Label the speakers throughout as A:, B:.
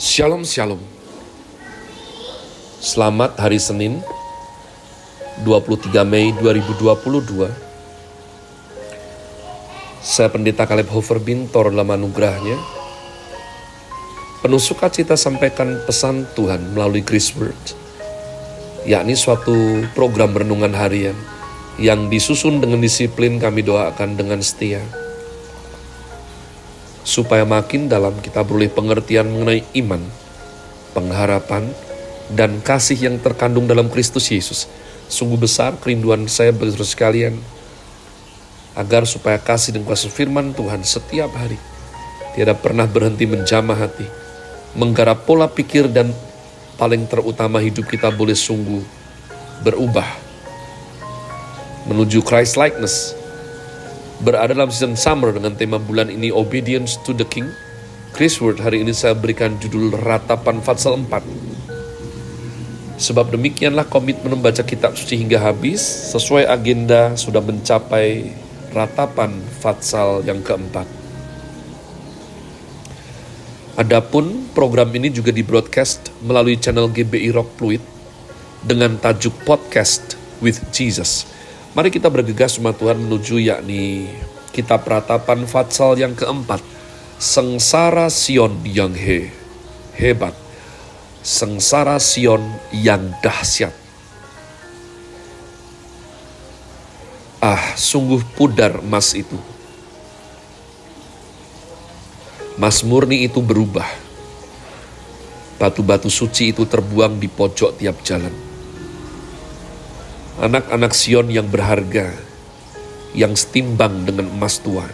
A: Shalom Shalom. Selamat hari Senin 23 Mei 2022 Saya Pendeta Kaleb Hofer Bintor dalam anugerahnya. Penuh sukacita sampaikan pesan Tuhan melalui Grace Word yakni suatu program renungan harian yang disusun dengan disiplin kami doakan dengan setia supaya makin dalam kita beroleh pengertian mengenai iman, pengharapan, dan kasih yang terkandung dalam Kristus Yesus. Sungguh besar kerinduan saya bagi saudara sekalian, agar supaya kasih dan kuasa firman Tuhan setiap hari tidak pernah berhenti menjamah hati, menggarap pola pikir dan paling terutama hidup kita boleh sungguh berubah menuju Christ likeness berada dalam season summer dengan tema bulan ini Obedience to the King. Chris Word hari ini saya berikan judul Ratapan Fatsal 4. Sebab demikianlah komitmen membaca kitab suci hingga habis sesuai agenda sudah mencapai ratapan Fatsal yang keempat. Adapun program ini juga di broadcast melalui channel GBI Rock Fluid dengan tajuk Podcast with Jesus Mari kita bergegas umat Tuhan menuju yakni kitab ratapan Fatsal yang keempat. Sengsara Sion yang he, hebat. Sengsara Sion yang dahsyat. Ah, sungguh pudar emas itu. Mas murni itu berubah. Batu-batu suci itu terbuang di pojok tiap jalan anak-anak Sion yang berharga, yang setimbang dengan emas tua.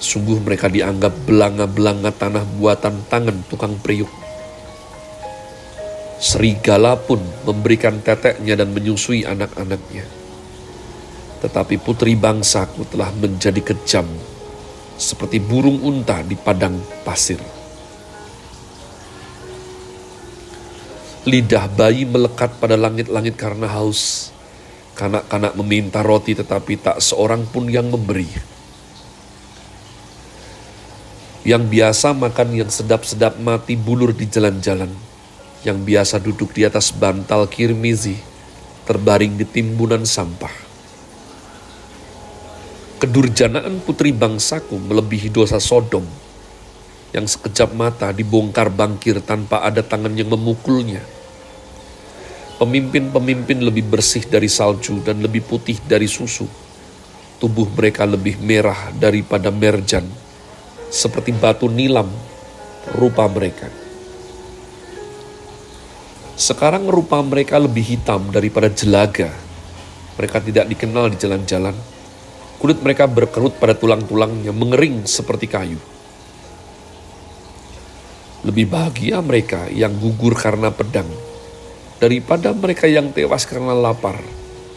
A: Sungguh mereka dianggap belanga-belanga tanah buatan tangan tukang periuk. Serigala pun memberikan teteknya dan menyusui anak-anaknya. Tetapi putri bangsaku telah menjadi kejam, seperti burung unta di padang pasir. Lidah bayi melekat pada langit-langit karena haus. Kanak-kanak meminta roti tetapi tak seorang pun yang memberi. Yang biasa makan yang sedap-sedap mati bulur di jalan-jalan. Yang biasa duduk di atas bantal kirmizi, terbaring di timbunan sampah. Kedurjanaan putri bangsaku melebihi dosa Sodom yang sekejap mata dibongkar bangkir tanpa ada tangan yang memukulnya. Pemimpin-pemimpin lebih bersih dari salju dan lebih putih dari susu. Tubuh mereka lebih merah daripada merjan, seperti batu nilam rupa mereka. Sekarang rupa mereka lebih hitam daripada jelaga. Mereka tidak dikenal di jalan-jalan. Kulit mereka berkerut pada tulang-tulangnya, mengering seperti kayu. Lebih bahagia mereka yang gugur karena pedang daripada mereka yang tewas karena lapar,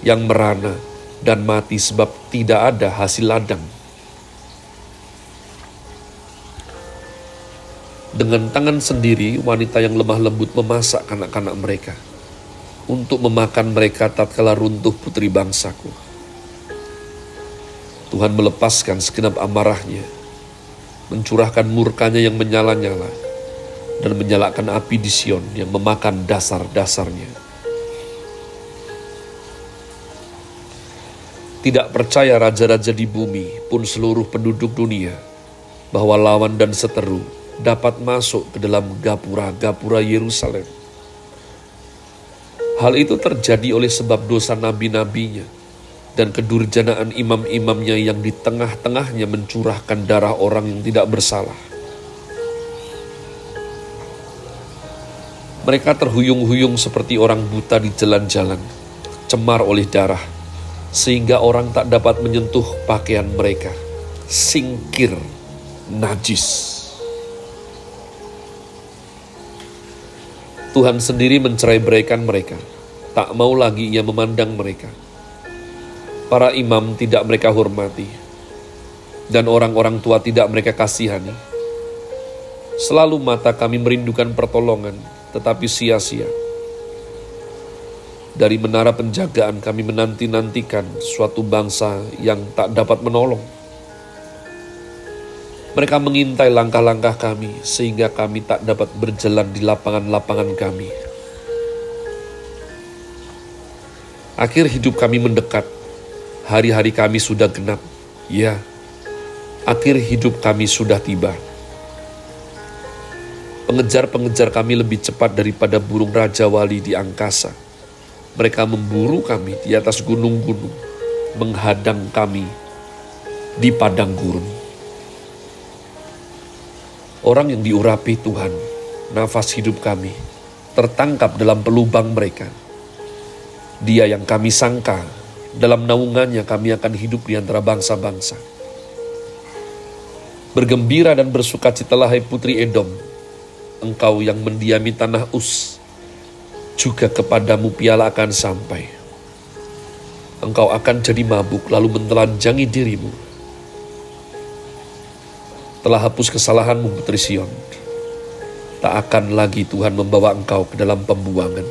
A: yang merana dan mati sebab tidak ada hasil ladang. Dengan tangan sendiri, wanita yang lemah lembut memasak anak-anak mereka untuk memakan mereka tatkala runtuh putri bangsaku. Tuhan melepaskan segenap amarahnya, mencurahkan murkanya yang menyala-nyala, dan menyalakan api di Sion yang memakan dasar-dasarnya. Tidak percaya raja-raja di bumi pun seluruh penduduk dunia bahwa lawan dan seteru dapat masuk ke dalam gapura-gapura Yerusalem. Hal itu terjadi oleh sebab dosa nabi-nabinya dan kedurjanaan imam-imamnya yang di tengah-tengahnya mencurahkan darah orang yang tidak bersalah. Mereka terhuyung-huyung seperti orang buta di jalan-jalan, cemar oleh darah, sehingga orang tak dapat menyentuh pakaian mereka. Singkir, najis. Tuhan sendiri mencerai beraikan mereka, tak mau lagi ia memandang mereka. Para imam tidak mereka hormati, dan orang-orang tua tidak mereka kasihani. Selalu mata kami merindukan pertolongan, tetapi sia-sia. Dari menara penjagaan kami menanti-nantikan suatu bangsa yang tak dapat menolong. Mereka mengintai langkah-langkah kami sehingga kami tak dapat berjalan di lapangan-lapangan kami. Akhir hidup kami mendekat. Hari-hari kami sudah genap. Ya, akhir hidup kami sudah tiba. Pengejar-pengejar kami lebih cepat daripada burung raja wali di angkasa. Mereka memburu kami di atas gunung-gunung, menghadang kami di padang gurun. Orang yang diurapi Tuhan, nafas hidup kami, tertangkap dalam pelubang mereka. Dia yang kami sangka, dalam naungannya kami akan hidup di antara bangsa-bangsa. Bergembira dan bersukacitalah hai putri Edom, engkau yang mendiami tanah Us, juga kepadamu piala akan sampai. Engkau akan jadi mabuk lalu menelanjangi dirimu telah hapus kesalahanmu Putri Sion. Tak akan lagi Tuhan membawa engkau ke dalam pembuangan.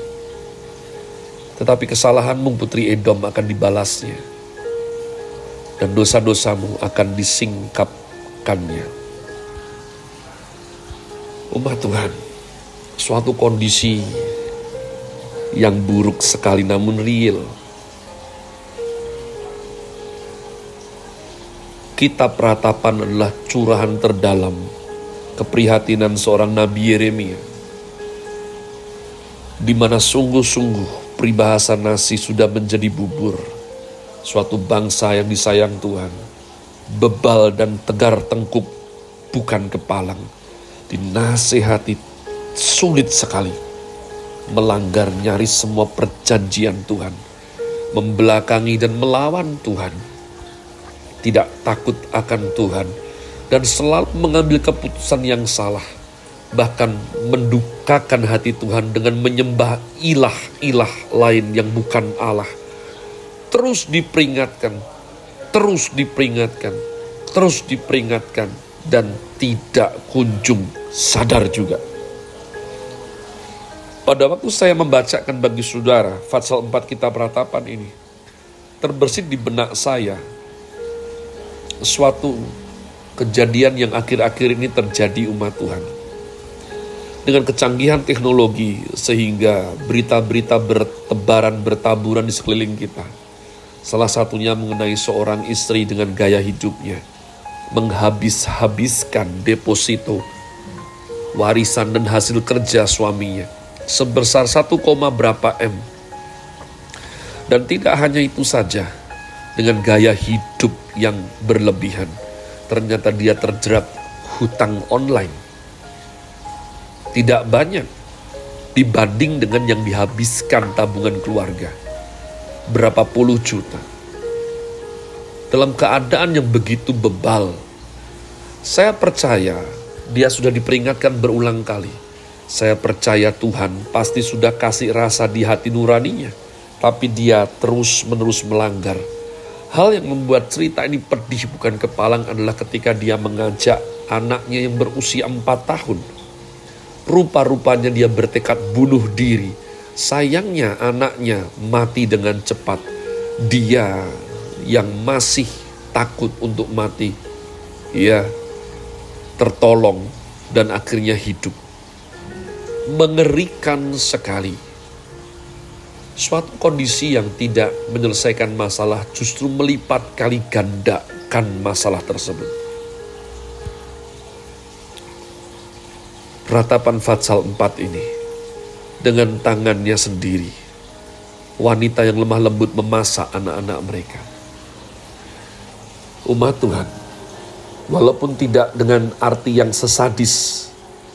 A: Tetapi kesalahanmu Putri Edom akan dibalasnya. Dan dosa-dosamu akan disingkapkannya. Umat Tuhan, suatu kondisi yang buruk sekali namun real. Kitab ratapan adalah curahan terdalam keprihatinan seorang Nabi Yeremia di mana sungguh-sungguh peribahasa nasi sudah menjadi bubur suatu bangsa yang disayang Tuhan bebal dan tegar tengkuk bukan kepalang dinasehati sulit sekali melanggar nyaris semua perjanjian Tuhan membelakangi dan melawan Tuhan tidak takut akan Tuhan, dan selalu mengambil keputusan yang salah, bahkan mendukakan hati Tuhan dengan menyembah ilah-ilah lain yang bukan Allah. Terus diperingatkan, terus diperingatkan, terus diperingatkan, dan tidak kunjung sadar juga. Pada waktu saya membacakan bagi saudara Fatsal 4 kitab ratapan ini, terbersit di benak saya suatu kejadian yang akhir-akhir ini terjadi umat Tuhan. Dengan kecanggihan teknologi sehingga berita-berita bertebaran bertaburan di sekeliling kita. Salah satunya mengenai seorang istri dengan gaya hidupnya. Menghabis-habiskan deposito warisan dan hasil kerja suaminya sebesar 1, berapa M. Dan tidak hanya itu saja, dengan gaya hidup yang berlebihan. Ternyata dia terjerat hutang online. Tidak banyak dibanding dengan yang dihabiskan tabungan keluarga. Berapa puluh juta. Dalam keadaan yang begitu bebal, saya percaya dia sudah diperingatkan berulang kali. Saya percaya Tuhan pasti sudah kasih rasa di hati nuraninya, tapi dia terus-menerus melanggar Hal yang membuat cerita ini pedih bukan kepalang adalah ketika dia mengajak anaknya yang berusia empat tahun. Rupa-rupanya dia bertekad bunuh diri. Sayangnya anaknya mati dengan cepat. Dia yang masih takut untuk mati. Ia tertolong dan akhirnya hidup. Mengerikan sekali Suatu kondisi yang tidak menyelesaikan masalah justru melipat kali gandakan masalah tersebut. Ratapan Fatsal 4 ini dengan tangannya sendiri wanita yang lemah lembut memasak anak-anak mereka. Umat Tuhan, walaupun tidak dengan arti yang sesadis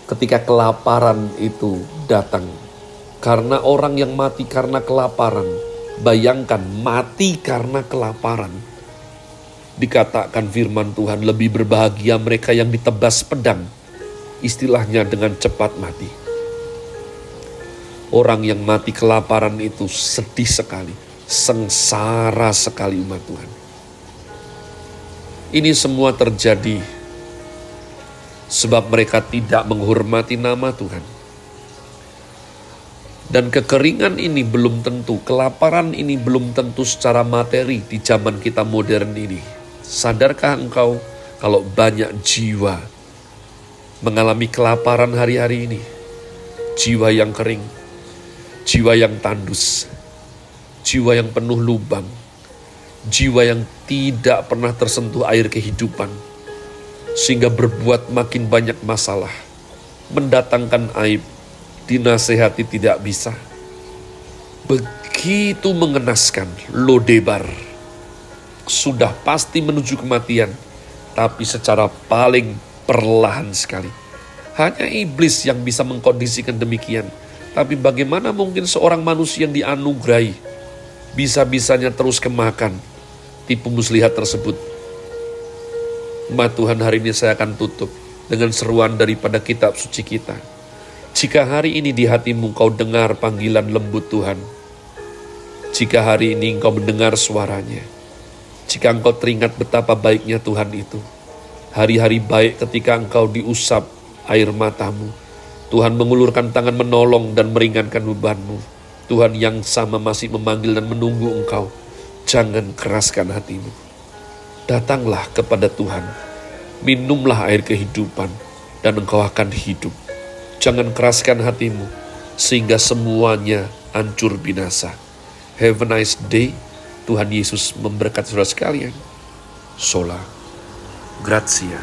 A: ketika kelaparan itu datang karena orang yang mati karena kelaparan, bayangkan mati karena kelaparan. Dikatakan firman Tuhan lebih berbahagia mereka yang ditebas pedang, istilahnya dengan cepat mati. Orang yang mati kelaparan itu sedih sekali, sengsara sekali umat Tuhan. Ini semua terjadi sebab mereka tidak menghormati nama Tuhan. Dan kekeringan ini belum tentu, kelaparan ini belum tentu secara materi di zaman kita modern ini. Sadarkah engkau kalau banyak jiwa mengalami kelaparan hari-hari ini, jiwa yang kering, jiwa yang tandus, jiwa yang penuh lubang, jiwa yang tidak pernah tersentuh air kehidupan, sehingga berbuat makin banyak masalah, mendatangkan aib, dinasehati tidak bisa. Begitu mengenaskan, lodebar, sudah pasti menuju kematian, tapi secara paling perlahan sekali. Hanya iblis yang bisa mengkondisikan demikian. Tapi bagaimana mungkin seorang manusia yang dianugerahi bisa-bisanya terus kemakan tipu muslihat tersebut. Ma Tuhan hari ini saya akan tutup dengan seruan daripada kitab suci kita. Jika hari ini di hatimu kau dengar panggilan lembut Tuhan, jika hari ini engkau mendengar suaranya, jika engkau teringat betapa baiknya Tuhan itu, hari-hari baik ketika engkau diusap air matamu, Tuhan mengulurkan tangan menolong dan meringankan bebanmu. Tuhan yang sama masih memanggil dan menunggu engkau. Jangan keraskan hatimu. Datanglah kepada Tuhan. Minumlah air kehidupan dan engkau akan hidup. Jangan keraskan hatimu sehingga semuanya hancur binasa. Have a nice day. Tuhan Yesus memberkati saudara sekalian. Sola. Grazie.